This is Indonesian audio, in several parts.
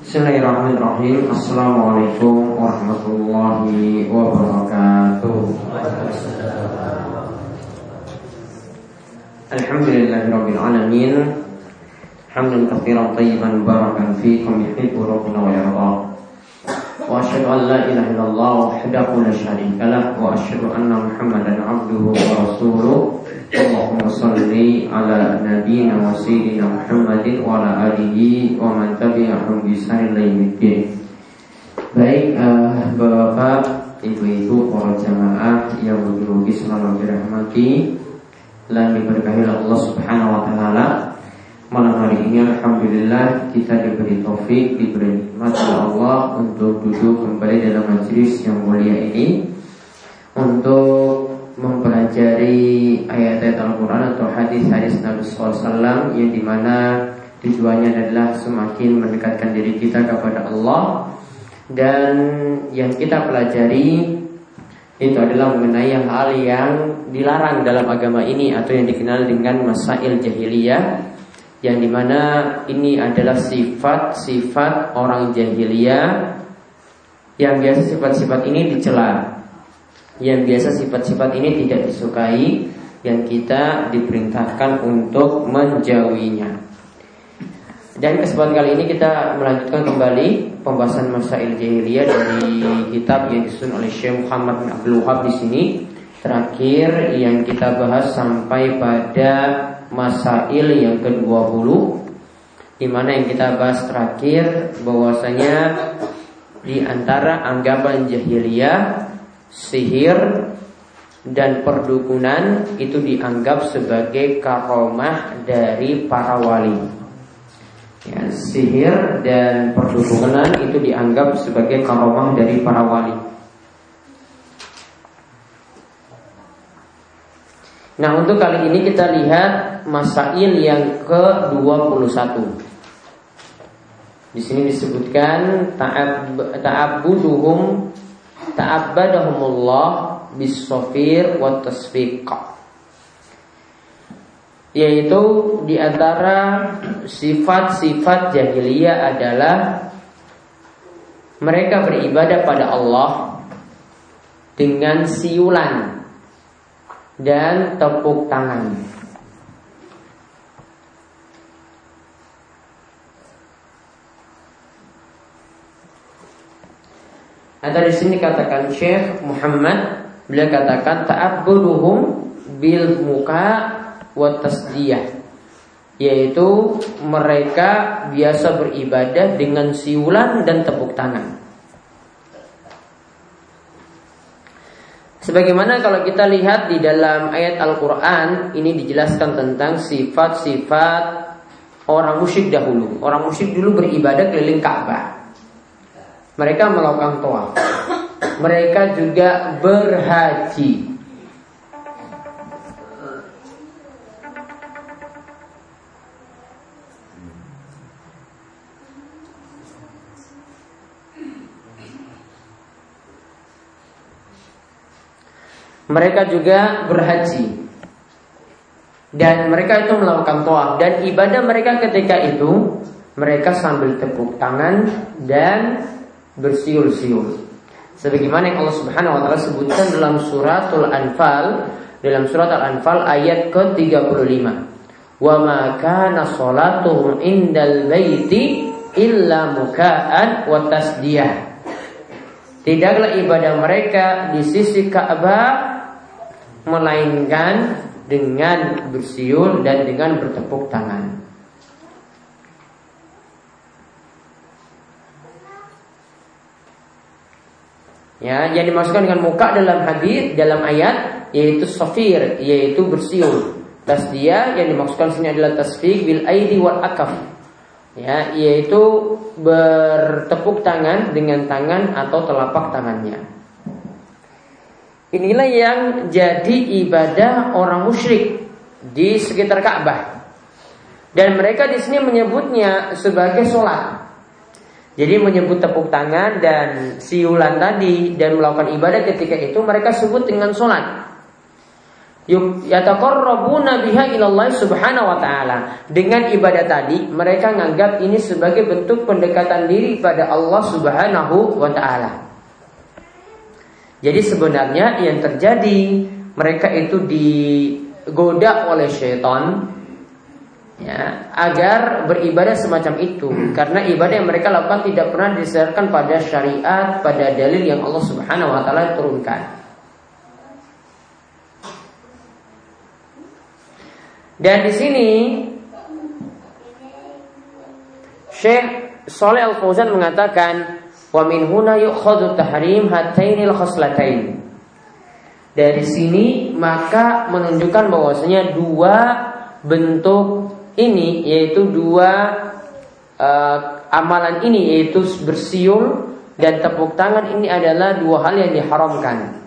Bismillahirrahmanirrahim. Assalamualaikum warahmatullahi wabarakatuh. Alhamdulillahirrabbilalamin Hamdan kathiran tayyiban barakan fikum. Yuhibbu rabbuna wa yarda وأشهد أن لا إله إلا الله وحده لا شريك له وأشهد أن محمدا عبده ورسوله اللهم صل على نبينا وسيدنا محمد وعلى آله ومن تبعهم بإحسان إلى يوم الدين Baik uh, Bapak, Ibu-ibu, para jamaah yang menjuluki selalu dirahmati dan diberkahi Allah Subhanahu wa taala. Malam hari ini Alhamdulillah kita diberi taufik, diberi nikmat oleh Allah untuk duduk kembali dalam majelis yang mulia ini. Untuk mempelajari ayat-ayat Al-Quran atau hadis-hadis Nabi SAW yang di mana tujuannya adalah semakin mendekatkan diri kita kepada Allah. Dan yang kita pelajari itu adalah mengenai hal yang dilarang dalam agama ini atau yang dikenal dengan masail jahiliyah yang di mana ini adalah sifat-sifat orang jahiliyah yang biasa sifat-sifat ini dicela. Yang biasa sifat-sifat ini tidak disukai yang kita diperintahkan untuk menjauhinya. Dan kesempatan kali ini kita melanjutkan kembali pembahasan masail jahiliyah dari kitab yang disusun oleh Syekh Muhammad bin Abdul Wahab di sini. Terakhir yang kita bahas sampai pada masail yang ke-20 di mana yang kita bahas terakhir bahwasanya di antara anggapan jahiliyah sihir dan perdukunan itu dianggap sebagai karomah dari para wali. Ya, sihir dan perdukunan itu dianggap sebagai karomah dari para wali. Nah untuk kali ini kita lihat masail yang ke-21. Di sini disebutkan ta'abbuduhum ta'abbadahumullah bis-safir wa tasfiq yaitu di antara sifat-sifat jahiliyah adalah mereka beribadah pada Allah dengan siulan dan tepuk tangan. Ada di sini katakan Syekh Muhammad beliau katakan ta'abbuduhum bil muka wa tasdiyah yaitu mereka biasa beribadah dengan siulan dan tepuk tangan. Sebagaimana kalau kita lihat di dalam ayat Al-Quran Ini dijelaskan tentang sifat-sifat orang musyrik dahulu. Orang musyrik dulu beribadah keliling Ka'bah. Mereka melakukan toa Mereka juga berhaji mereka juga berhaji dan mereka itu melakukan toa dan ibadah mereka ketika itu mereka sambil tepuk tangan dan bersiul-siul. Sebagaimana yang Allah Subhanahu wa taala sebutkan dalam suratul Anfal dalam surat Al-Anfal ayat ke-35. Wa ma kana salatuhum indal baiti illa muka'an wa tasdiyah. Tidaklah ibadah mereka di sisi Ka'bah melainkan dengan bersiul dan dengan bertepuk tangan. Ya, yang dimaksudkan dengan muka dalam hadis dalam ayat yaitu safir, yaitu bersiul. Tasdiyah yang dimaksudkan sini adalah tasfiq bil aidi wal akaf. Ya, yaitu bertepuk tangan dengan tangan atau telapak tangannya. Inilah yang jadi ibadah orang musyrik di sekitar Ka'bah. Dan mereka di sini menyebutnya sebagai sholat. Jadi menyebut tepuk tangan dan siulan tadi dan melakukan ibadah ketika itu mereka sebut dengan sholat. yataqarrabuna biha ilallah subhanahu wa ta'ala. Dengan ibadah tadi, mereka menganggap ini sebagai bentuk pendekatan diri pada Allah subhanahu wa ta'ala. Jadi sebenarnya yang terjadi, mereka itu digoda oleh syaitan ya, agar beribadah semacam itu karena ibadah yang mereka lakukan tidak pernah disediakan pada syariat pada dalil yang Allah Subhanahu wa taala turunkan. Dan di sini Syekh Saleh Al Fauzan mengatakan wa min huna hatainil khoslatain. Dari sini maka menunjukkan bahwasanya dua bentuk ini yaitu dua uh, amalan ini yaitu bersiul dan tepuk tangan ini adalah dua hal yang diharamkan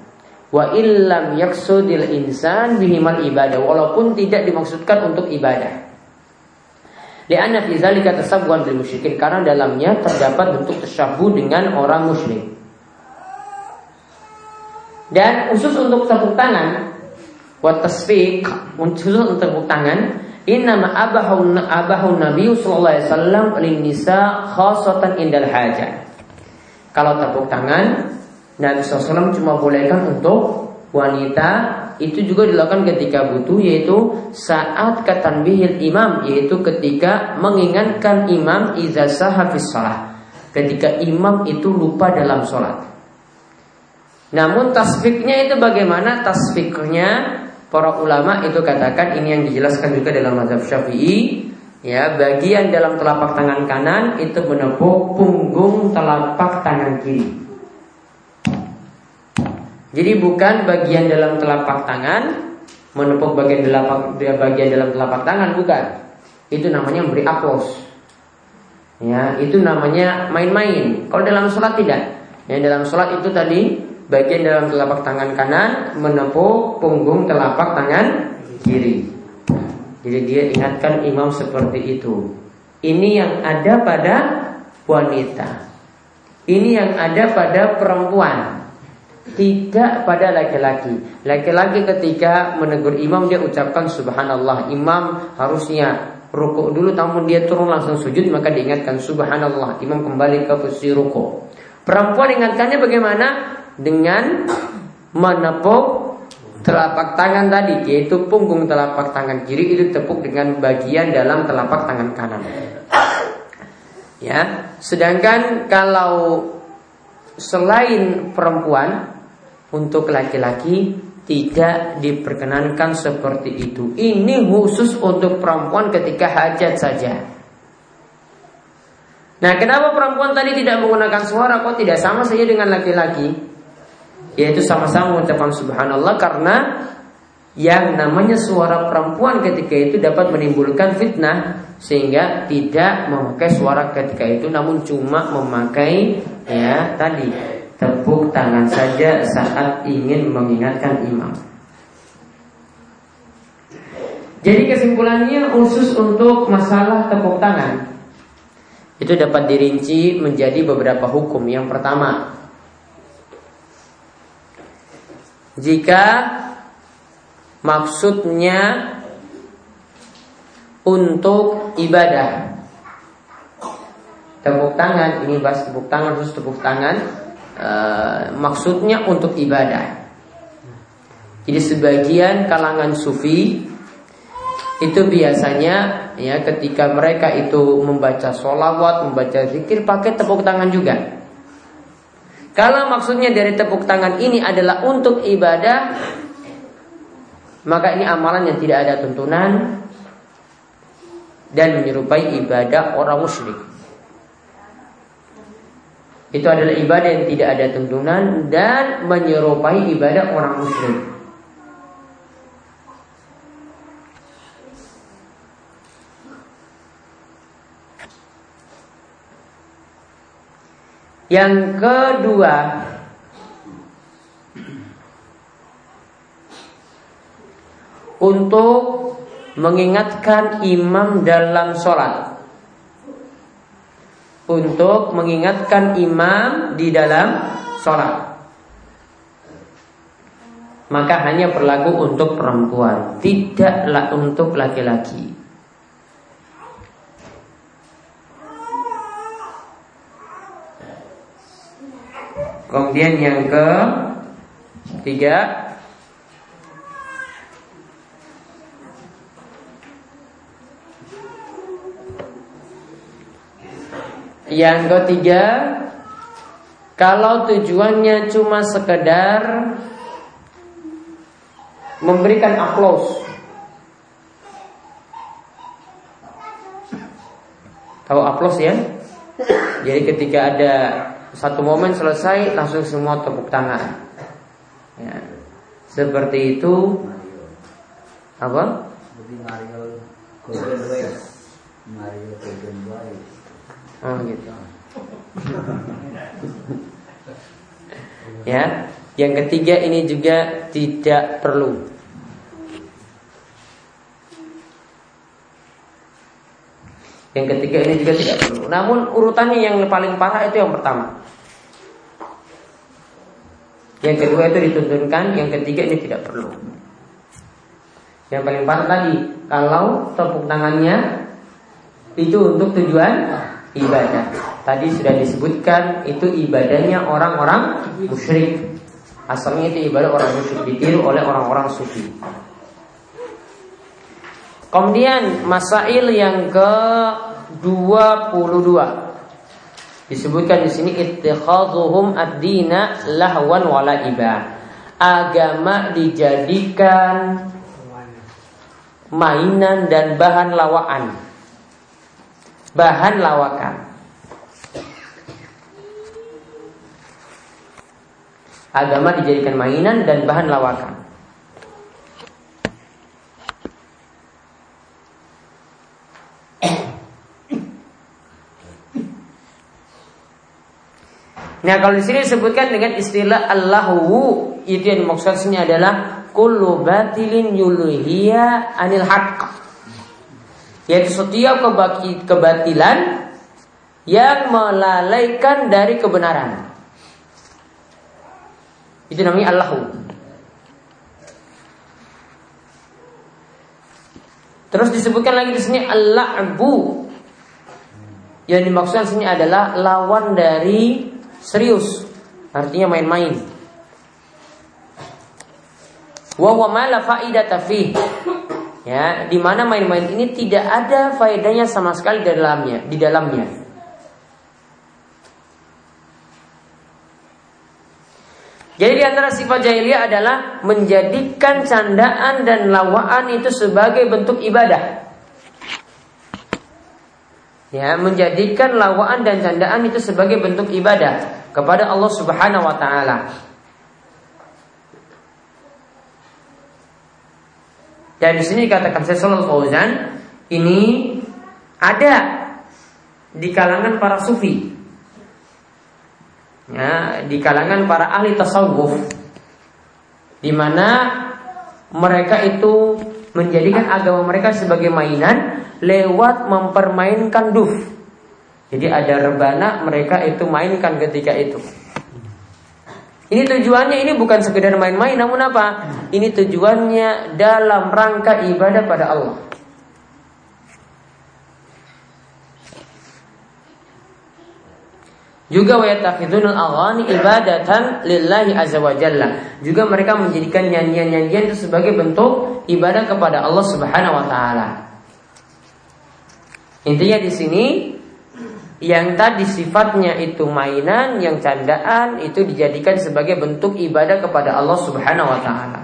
wa illam yaksudil insan bihimal ibadah walaupun tidak dimaksudkan untuk ibadah. Lianna fi zalika tasabbuhan bil musyrikin karena dalamnya terdapat bentuk tasyabuh dengan orang musyrik. Dan khusus untuk tepuk tangan wa tasfiq khusus untuk tepuk tangan Inna abahu abahu Nabi sallallahu alaihi wasallam lin nisa khasatan indal hajah. Kalau tepuk tangan Nabi SAW cuma bolehkan untuk wanita itu juga dilakukan ketika butuh yaitu saat katanbihil imam yaitu ketika mengingatkan imam iza hafiz salah. Ketika imam itu lupa dalam sholat. Namun tasfiknya itu bagaimana? Tasfiknya para ulama itu katakan ini yang dijelaskan juga dalam mazhab syafi'i ya bagian dalam telapak tangan kanan itu menepuk punggung telapak tangan kiri jadi bukan bagian dalam telapak tangan menepuk bagian telapak bagian dalam telapak tangan bukan. Itu namanya memberi aplaus. Ya, itu namanya main-main. Kalau dalam sholat tidak. Ya, dalam sholat itu tadi bagian dalam telapak tangan kanan menepuk punggung telapak tangan kiri. Jadi dia ingatkan imam seperti itu. Ini yang ada pada wanita. Ini yang ada pada perempuan. Tidak pada laki-laki. Laki-laki ketika menegur imam dia ucapkan subhanallah. Imam harusnya rukuk dulu namun dia turun langsung sujud maka diingatkan subhanallah. Imam kembali ke posisi rukuk. Perempuan ingatkannya bagaimana? Dengan menepuk telapak tangan tadi yaitu punggung telapak tangan kiri itu tepuk dengan bagian dalam telapak tangan kanan. Ya, sedangkan kalau selain perempuan untuk laki-laki tidak diperkenankan seperti itu. Ini khusus untuk perempuan ketika hajat saja. Nah, kenapa perempuan tadi tidak menggunakan suara kok tidak sama saja dengan laki-laki? Yaitu sama-sama mengucapkan subhanallah karena yang namanya suara perempuan ketika itu dapat menimbulkan fitnah sehingga tidak memakai suara ketika itu namun cuma memakai ya tadi tepuk tangan saja saat ingin mengingatkan imam. Jadi kesimpulannya khusus untuk masalah tepuk tangan itu dapat dirinci menjadi beberapa hukum. Yang pertama, jika maksudnya untuk ibadah. Tepuk tangan, ini bahas tepuk tangan, khusus tepuk tangan Eh, maksudnya untuk ibadah. Jadi sebagian kalangan sufi itu biasanya ya ketika mereka itu membaca sholawat, membaca zikir pakai tepuk tangan juga. Kalau maksudnya dari tepuk tangan ini adalah untuk ibadah, maka ini amalan yang tidak ada tuntunan dan menyerupai ibadah orang musyrik. Itu adalah ibadah yang tidak ada tuntunan dan menyerupai ibadah orang musyrik. Yang kedua, untuk mengingatkan imam dalam sholat untuk mengingatkan imam di dalam sholat. maka hanya berlaku untuk perempuan, tidaklah untuk laki-laki. Kemudian yang ke tiga Yang ketiga Kalau tujuannya cuma sekedar Memberikan aplaus Tahu aplaus ya? Jadi ketika ada satu momen selesai langsung semua tepuk tangan. Ya. Seperti itu apa? Mario Mario Oh gitu. ya, yang ketiga ini juga tidak perlu. Yang ketiga ini juga tidak perlu. Namun urutannya yang paling parah itu yang pertama. Yang kedua itu dituntunkan, yang ketiga ini tidak perlu. Yang paling parah tadi, kalau tepuk tangannya itu untuk tujuan ibadah. Tadi sudah disebutkan itu ibadahnya orang-orang musyrik. Asalnya itu ibadah orang musyrik ditiru oleh orang-orang sufi. Kemudian masail yang ke 22 disebutkan di sini ittikhadhuhum ad-dina lahwan walaiba. Agama dijadikan mainan dan bahan lawaan bahan lawakan. Agama dijadikan mainan dan bahan lawakan. Nah kalau di sini disebutkan dengan istilah Allahu itu yang dimaksudnya adalah kullu batilin yuluhiya anil haqq yaitu setiap kebatilan yang melalaikan dari kebenaran. Itu namanya Allahu. Terus disebutkan lagi di sini al-la'bu. Yang dimaksudkan sini adalah lawan dari serius. Artinya main-main. Wa wa ma la fa'idata ya di mana main-main ini tidak ada faedahnya sama sekali di dalamnya di dalamnya Jadi di antara sifat jahiliyah adalah menjadikan candaan dan lawaan itu sebagai bentuk ibadah. Ya, menjadikan lawaan dan candaan itu sebagai bentuk ibadah kepada Allah Subhanahu wa taala. Dan di sini dikatakan Syaikh Fauzan ini ada di kalangan para sufi. Ya, di kalangan para ahli tasawuf di mana mereka itu menjadikan agama mereka sebagai mainan lewat mempermainkan duf. Jadi ada rebana mereka itu mainkan ketika itu. Ini tujuannya ini bukan sekedar main-main namun apa? Ini tujuannya dalam rangka ibadah pada Allah. Juga ibadatan lillahi azza wa. Juga mereka menjadikan nyanyian-nyanyian itu sebagai bentuk ibadah kepada Allah Subhanahu wa taala. Intinya di sini yang tadi sifatnya itu mainan, yang candaan itu dijadikan sebagai bentuk ibadah kepada Allah Subhanahu wa taala.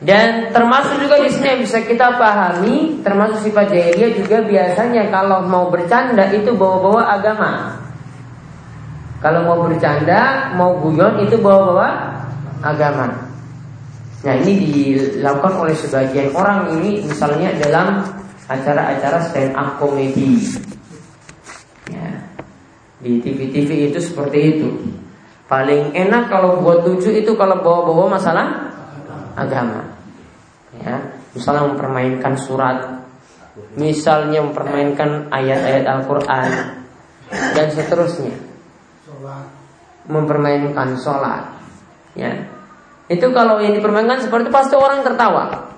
Dan termasuk juga di sini yang bisa kita pahami, termasuk sifat jahiliyah juga biasanya kalau mau bercanda itu bawa-bawa agama. Kalau mau bercanda, mau guyon itu bawa-bawa agama. Nah ini dilakukan oleh sebagian orang ini misalnya dalam acara-acara stand up comedy. Ya. Di TV-TV itu seperti itu. Paling enak kalau buat lucu itu kalau bawa-bawa masalah agama. Ya, misalnya mempermainkan surat, misalnya mempermainkan ayat-ayat Al-Qur'an dan seterusnya. Mempermainkan sholat. Ya. Itu kalau yang dipermainkan seperti itu pasti orang tertawa.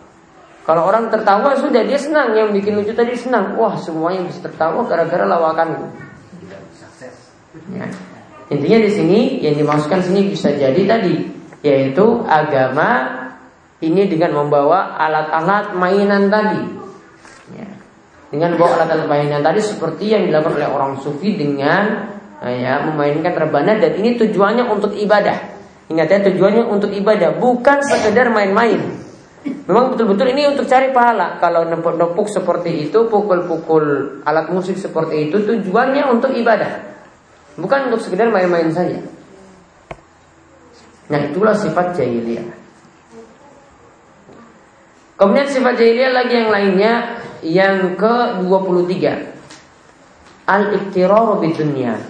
Kalau orang tertawa sudah dia senang, yang bikin lucu tadi senang. Wah semuanya bisa tertawa gara-gara lawakan. Ya. Intinya di sini yang dimaksudkan sini bisa jadi tadi yaitu agama ini dengan membawa alat-alat mainan tadi. Ya. Dengan membawa alat-alat mainan tadi seperti yang dilakukan oleh orang sufi dengan ya memainkan rebana dan ini tujuannya untuk ibadah. Ingat ya tujuannya untuk ibadah bukan sekedar main-main. Memang betul-betul ini untuk cari pahala. Kalau nepuk-nepuk seperti itu, pukul-pukul alat musik seperti itu, tujuannya untuk ibadah. Bukan untuk sekedar main-main saja. Nah itulah sifat jahiliyah. Kemudian sifat jahiliyah lagi yang lainnya yang ke-23. Al-iktiraru dunia.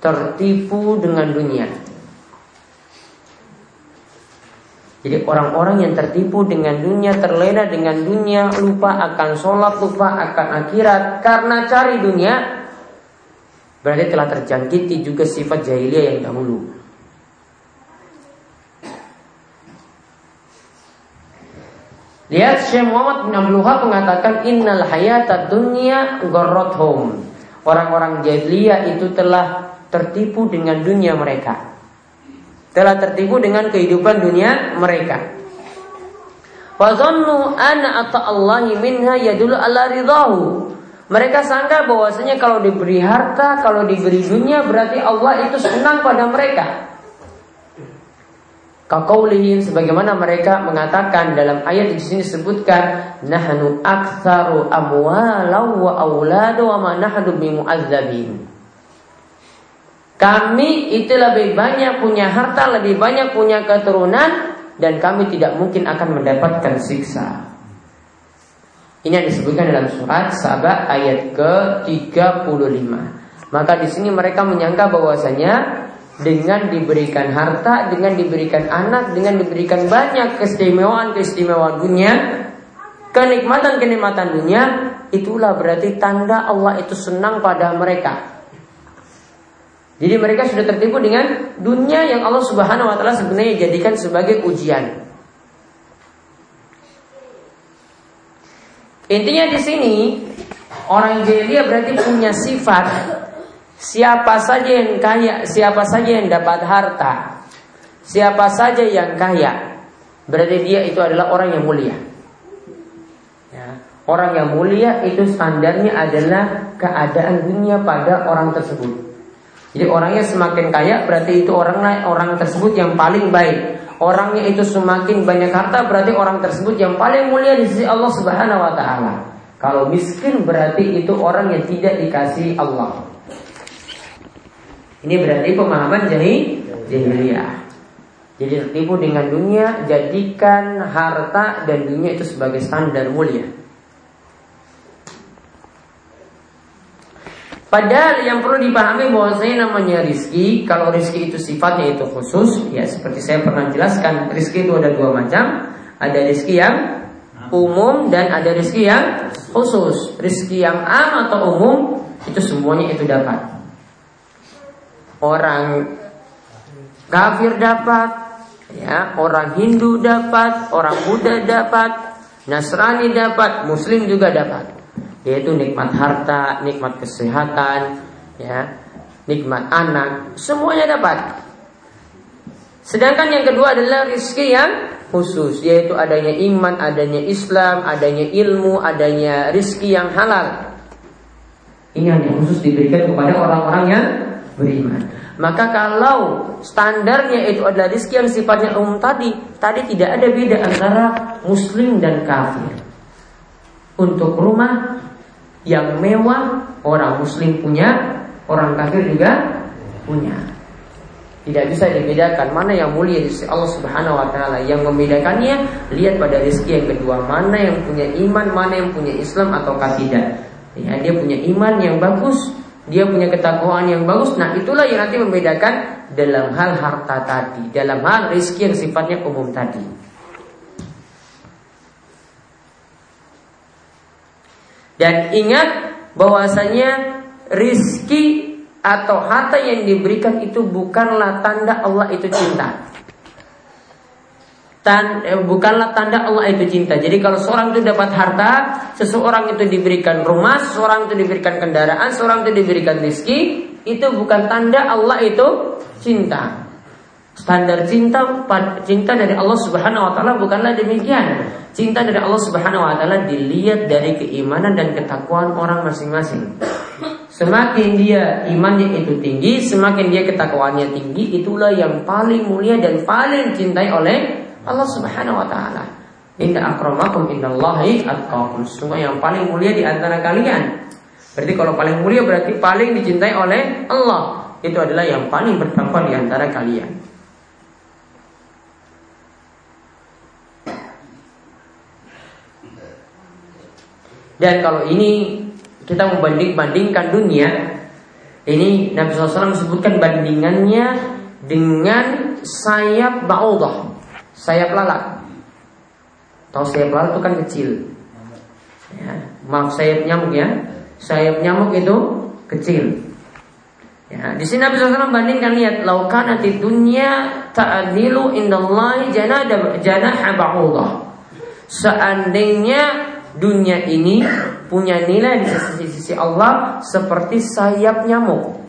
Tertipu dengan dunia. Jadi orang-orang yang tertipu dengan dunia, terlena dengan dunia, lupa akan sholat, lupa akan akhirat karena cari dunia, berarti telah terjangkiti juga sifat jahiliyah yang dahulu. Lihat Syekh Muhammad bin Abdul mengatakan innal hayata dunya home. Orang-orang jahiliyah itu telah tertipu dengan dunia mereka telah tertipu dengan kehidupan dunia mereka. Anna ata'allahi minha ala ridahu. Mereka sangka bahwasanya kalau diberi harta, kalau diberi dunia berarti Allah itu senang pada mereka. Kaqaulihim sebagaimana mereka mengatakan dalam ayat di sini disebutkan nahnu aktsaru amwalan wa auladu wa ma nahnu. Kami itu lebih banyak punya harta, lebih banyak punya keturunan dan kami tidak mungkin akan mendapatkan siksa. Ini yang disebutkan dalam surat Sabah ayat ke-35. Maka di sini mereka menyangka bahwasanya dengan diberikan harta, dengan diberikan anak, dengan diberikan banyak keistimewaan-keistimewaan dunia, kenikmatan-kenikmatan dunia, itulah berarti tanda Allah itu senang pada mereka. Jadi mereka sudah tertipu dengan dunia yang Allah Subhanahu wa taala sebenarnya jadikan sebagai ujian. Intinya di sini orang jahiliyah berarti punya sifat siapa saja yang kaya, siapa saja yang dapat harta, siapa saja yang kaya, berarti dia itu adalah orang yang mulia. Ya. Orang yang mulia itu standarnya adalah keadaan dunia pada orang tersebut. Jadi orangnya semakin kaya berarti itu orang orang tersebut yang paling baik. Orangnya itu semakin banyak harta berarti orang tersebut yang paling mulia di sisi Allah Subhanahu wa taala. Kalau miskin berarti itu orang yang tidak dikasih Allah. Ini berarti pemahaman jahiliyah. Jadi tertipu dengan dunia, jadikan harta dan dunia itu sebagai standar mulia. Padahal yang perlu dipahami bahwa saya namanya rizki Kalau rizki itu sifatnya itu khusus Ya seperti saya pernah jelaskan Rizki itu ada dua macam. Ada rizki yang umum dan ada rizki yang khusus. Rizki yang am atau umum Itu semuanya itu dapat. Orang kafir dapat ya. Orang Hindu dapat Orang Buddha dapat Nasrani dapat Muslim juga dapat yaitu nikmat harta, nikmat kesehatan, ya, nikmat anak, semuanya dapat. Sedangkan yang kedua adalah rizki yang khusus, yaitu adanya iman, adanya Islam, adanya ilmu, adanya rizki yang halal. Ini hanya khusus diberikan kepada orang-orang yang beriman. Maka kalau standarnya itu adalah rizki yang sifatnya umum tadi, tadi tidak ada beda antara muslim dan kafir. Untuk rumah yang mewah orang muslim punya, orang kafir juga punya. Tidak bisa dibedakan mana yang mulia di sisi Allah Subhanahu wa taala. Yang membedakannya lihat pada rezeki yang kedua, mana yang punya iman, mana yang punya Islam atau tidak. Ya, dia punya iman yang bagus, dia punya ketakwaan yang bagus. Nah, itulah yang nanti membedakan dalam hal harta tadi, dalam hal rezeki yang sifatnya umum tadi. Dan ingat bahwasanya rizki atau harta yang diberikan itu bukanlah tanda Allah itu cinta. Tan, eh, bukanlah tanda Allah itu cinta. Jadi kalau seorang itu dapat harta, seseorang itu diberikan rumah, seseorang itu diberikan kendaraan, seseorang itu diberikan rizki, itu bukan tanda Allah itu cinta. Standar cinta cinta dari Allah Subhanahu wa taala bukanlah demikian. Cinta dari Allah Subhanahu wa taala dilihat dari keimanan dan ketakwaan orang masing-masing. Semakin dia imannya itu tinggi, semakin dia ketakwaannya tinggi, itulah yang paling mulia dan paling cintai oleh Allah Subhanahu wa taala. Inna akramakum indallahi atqakum. Semua yang paling mulia di antara kalian. Berarti kalau paling mulia berarti paling dicintai oleh Allah. Itu adalah yang paling bertakwa di antara kalian. Dan kalau ini kita membanding-bandingkan dunia, ini Nabi SAW sebutkan bandingannya dengan sayap ba'udah sayap lalat. Tahu sayap lalat itu kan kecil. Ya, maaf sayap nyamuk ya. Sayap nyamuk itu kecil. Ya, di sini Nabi SAW bandingkan lihat laukan di dunia ta'adilu indallahi janah janaha ba'udah. Seandainya dunia ini punya nilai di sisi, sisi Allah seperti sayap nyamuk.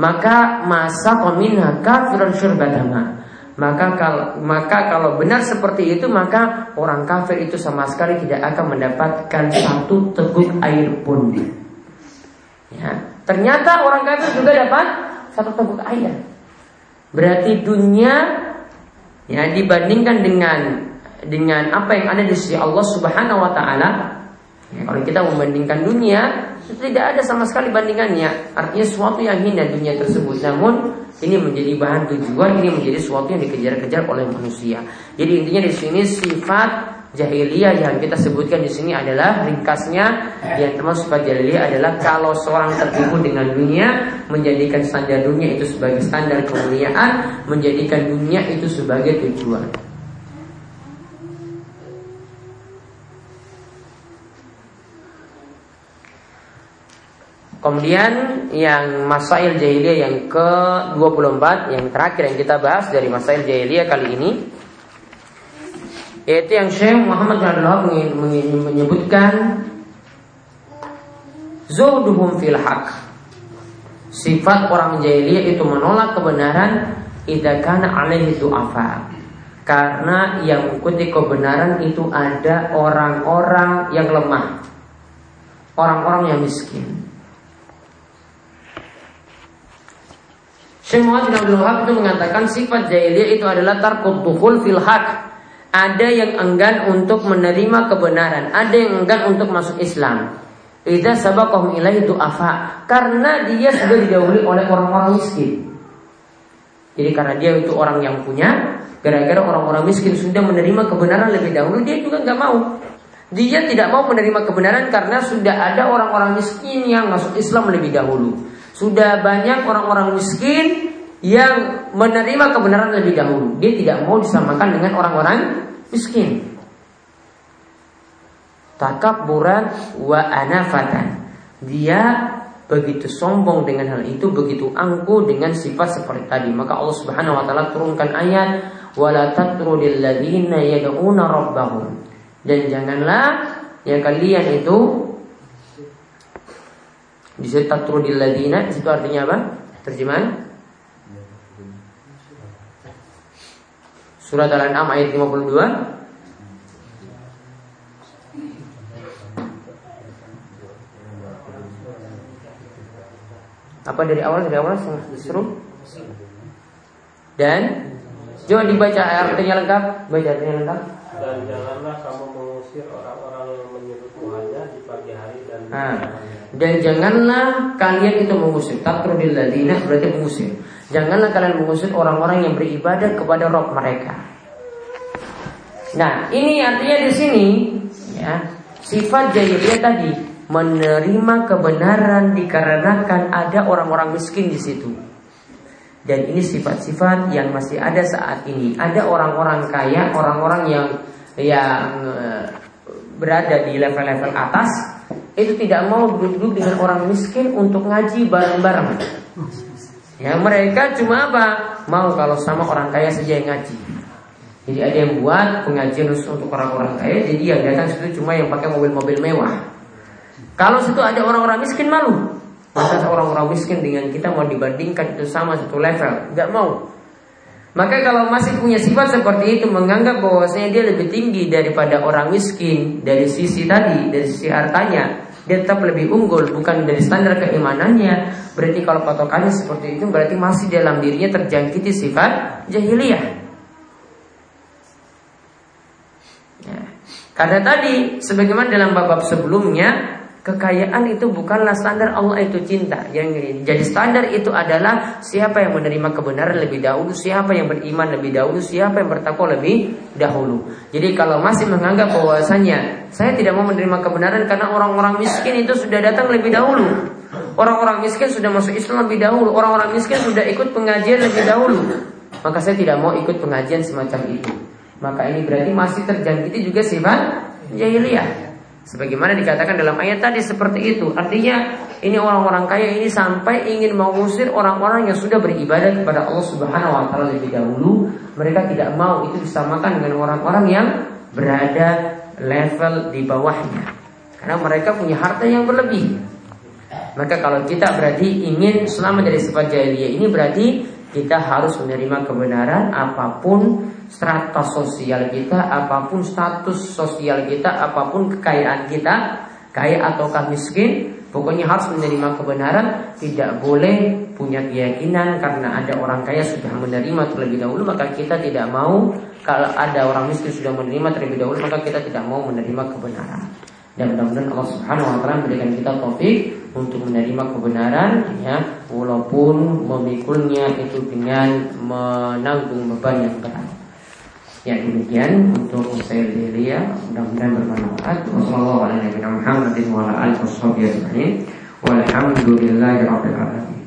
Maka masa peminah kafiran syurbatama maka kalau maka kalau benar seperti itu maka orang kafir itu sama sekali tidak akan mendapatkan satu teguk air pun. Ya, ternyata orang kafir juga dapat satu teguk air. Berarti dunia ya dibandingkan dengan dengan apa yang ada di sisi Allah Subhanahu wa taala kalau kita membandingkan dunia tidak ada sama sekali bandingannya artinya sesuatu yang hina dunia tersebut namun ini menjadi bahan tujuan, ini menjadi sesuatu yang dikejar-kejar oleh manusia. Jadi intinya di sini sifat jahiliyah yang kita sebutkan di sini adalah ringkasnya yang termasuk sifat jahiliyah adalah kalau seorang tertipu dengan dunia menjadikan standar dunia itu sebagai standar kemuliaan, menjadikan dunia itu sebagai tujuan. Kemudian yang masail jahiliyah yang ke-24 Yang terakhir yang kita bahas dari masail jahiliyah kali ini Yaitu yang Syekh Muhammad bin menyebutkan Zuhduhum fil haq. Sifat orang jahiliyah itu menolak kebenaran Idza kana alaihi du'afa. Karena yang mengikuti kebenaran itu ada orang-orang yang lemah Orang-orang yang miskin Syekh Muhammad bin Abdul Wahab itu mengatakan sifat jahiliyah itu adalah tarkut dukhul fil haq. Ada yang enggan untuk menerima kebenaran, ada yang enggan untuk masuk Islam. Idza sabaqahum ilaihi du'afa. Karena dia sudah didahului oleh orang-orang miskin. Jadi karena dia itu orang yang punya, gara-gara orang-orang miskin sudah menerima kebenaran lebih dahulu, dia juga nggak mau. Dia tidak mau menerima kebenaran karena sudah ada orang-orang miskin yang masuk Islam lebih dahulu. Sudah banyak orang-orang miskin yang menerima kebenaran lebih dahulu. Dia tidak mau disamakan dengan orang-orang miskin. Takabburan wa anafatan. Dia begitu sombong dengan hal itu, begitu angkuh dengan sifat seperti tadi. Maka Allah Subhanahu wa taala turunkan ayat wala tatrudil rabbahum. Dan janganlah ya kalian itu di situ tatrudil ladina, di situ artinya apa? Terjemahan? Surat Al-An'am ayat 52 Apa dari awal? Dari awal? Seru? Dan Coba dibaca artinya lengkap. Baca artinya lengkap. Dan janganlah kamu mengusir orang-orang yang menyebut Tuhannya di pagi hari dan nah, dan janganlah kalian itu mengusir. Takrudil ladina berarti mengusir. Janganlah kalian mengusir orang-orang yang beribadah kepada Rob mereka. Nah ini artinya di sini ya Sifat jahiliyah tadi Menerima kebenaran dikarenakan ada orang-orang miskin di situ. Dan ini sifat-sifat yang masih ada saat ini. Ada orang-orang kaya, orang-orang yang yang eh, berada di level-level atas itu tidak mau duduk dengan orang miskin untuk ngaji bareng-bareng. Ya mereka cuma apa? Mau kalau sama orang kaya saja yang ngaji. Jadi ada yang buat pengajian khusus untuk orang-orang kaya, jadi yang datang situ cuma yang pakai mobil-mobil mewah. Kalau situ ada orang-orang miskin malu. Masa orang-orang miskin dengan kita mau dibandingkan itu sama satu level, nggak mau. Maka kalau masih punya sifat seperti itu menganggap bahwasanya dia lebih tinggi daripada orang miskin dari sisi tadi, dari sisi hartanya, dia tetap lebih unggul bukan dari standar keimanannya. Berarti kalau patokannya seperti itu berarti masih dalam dirinya terjangkiti sifat jahiliyah. Ya. Karena tadi sebagaimana dalam bab-bab sebelumnya Kekayaan itu bukanlah standar Allah itu cinta. Yang jadi standar itu adalah siapa yang menerima kebenaran lebih dahulu, siapa yang beriman lebih dahulu, siapa yang bertakwa lebih dahulu. Jadi kalau masih menganggap bahwasanya saya tidak mau menerima kebenaran karena orang-orang miskin itu sudah datang lebih dahulu. Orang-orang miskin sudah masuk Islam lebih dahulu, orang-orang miskin sudah ikut pengajian lebih dahulu. Maka saya tidak mau ikut pengajian semacam itu. Maka ini berarti masih terjangkiti juga sifat jahiliyah. Sebagaimana dikatakan dalam ayat tadi seperti itu. Artinya ini orang-orang kaya ini sampai ingin mengusir orang-orang yang sudah beribadah kepada Allah Subhanahu wa taala lebih dahulu. Mereka tidak mau itu disamakan dengan orang-orang yang berada level di bawahnya. Karena mereka punya harta yang berlebih. Maka kalau kita berarti ingin selamat dari sifat jahiliyah ini berarti kita harus menerima kebenaran apa pun strata sosial kita, apa pun status sosial kita, apa pun kekayaan kita, kaya ataukah miskin, pokoknya harus menerima kebenaran, tidak boleh punya keyakinan karena ada orang kaya sudah menerima terlebih dahulu, maka kita tidak mau. Kalau ada orang miskin sudah menerima terlebih dahulu, maka kita tidak mau menerima kebenaran. Dan mudah-mudahan Allah Subhanahu wa taala memberikan kita taufik untuk menerima kebenaran ya walaupun memikulnya itu dengan menanggung beban yang berat. Ya demikian untuk saya Delia mudah-mudahan bermanfaat. Wassalamualaikum warahmatullahi wabarakatuh. Walhamdulillahirabbil alamin.